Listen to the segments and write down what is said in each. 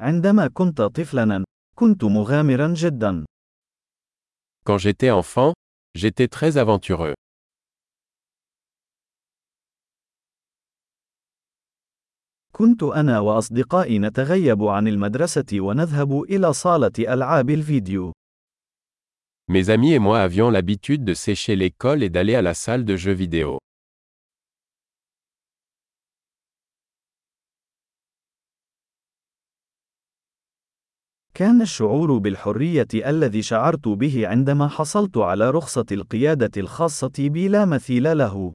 عندما كنت طفلاً، كنت مغامراً جداً. Quand j'étais enfant, j'étais très aventureux. كنت أنا وأصدقائي نتغيب عن المدرسة ونذهب إلى صالة ألعاب الفيديو. Mes amis et moi avions l'habitude de sécher l'école et d'aller à la salle de jeux vidéo. كان الشعور بالحرية الذي شعرت به عندما حصلت على رخصة القيادة الخاصة بي لا مثيل له.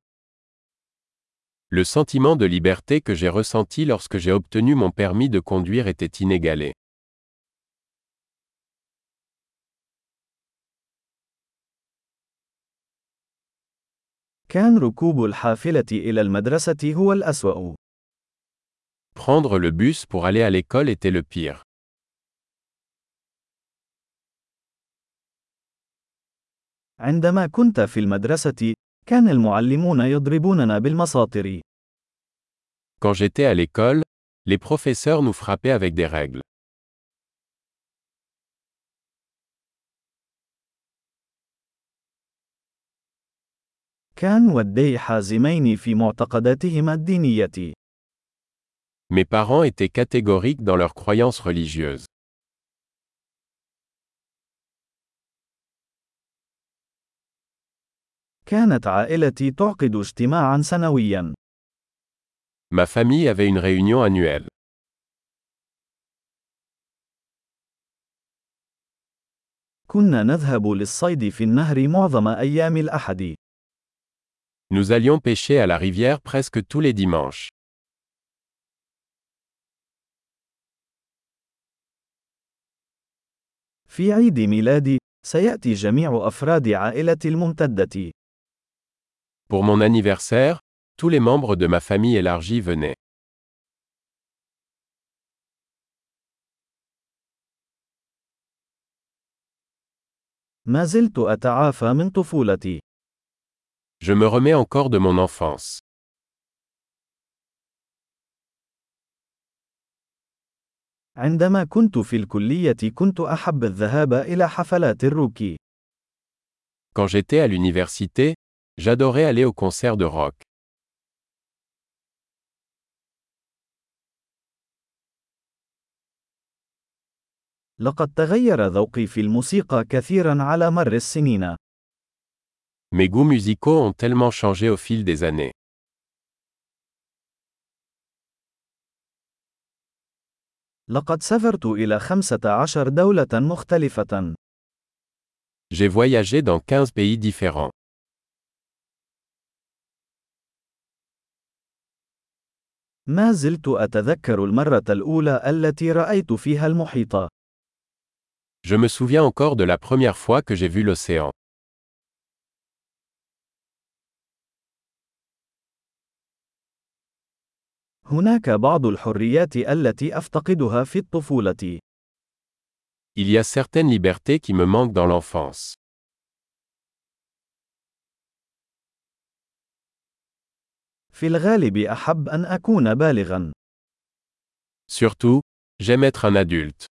Le sentiment de liberté que j'ai ressenti lorsque j'ai obtenu mon permis de conduire était inégalé. كان ركوب الحافلة إلى المدرسة هو الأسوأ. Prendre le bus pour aller à l'école était le pire. عندما كنت في المدرسة، كان المعلمون يضربوننا بالمساطر. Quand j'étais à l'école, les professeurs nous frappaient avec des règles. كان والدي حازمين في معتقداتهما الدينية. Mes parents étaient catégoriques dans leurs croyances religieuses. كانت عائلتي تعقد اجتماعا سنويا. Ma famille avait une réunion annuelle. كنا نذهب للصيد في النهر معظم أيام الأحد. Nous allions pêcher à la rivière presque tous les dimanches. في عيد ميلادي، سيأتي جميع أفراد عائلتي الممتدة. Pour mon anniversaire, tous les membres de ma famille élargie venaient. ما زلت أتعافى من طفولتي. Je me remets encore de mon enfance. عندما كنت في الكلية كنت أحب الذهاب إلى حفلات الروك. Quand j'étais à l'université, j'adorais aller au concert de rock. لقد تغير ذوقي في الموسيقى كثيرا على مر السنين. Mes goûts musicaux ont tellement changé au fil des années. لقد سافرت إلى 15 دولة مختلفة. J'ai voyagé dans 15 pays différents. ما زلت أتذكر المرة الأولى التي رأيت فيها المحيط. Je me souviens encore de la première fois que j'ai vu l'océan. هناك بعض الحريات التي أفتقدها في الطفولة. Il y a certaines libertés qui me manquent dans l'enfance. في الغالب أحب أن أكون بالغا. Surtout, j'aime être un adulte.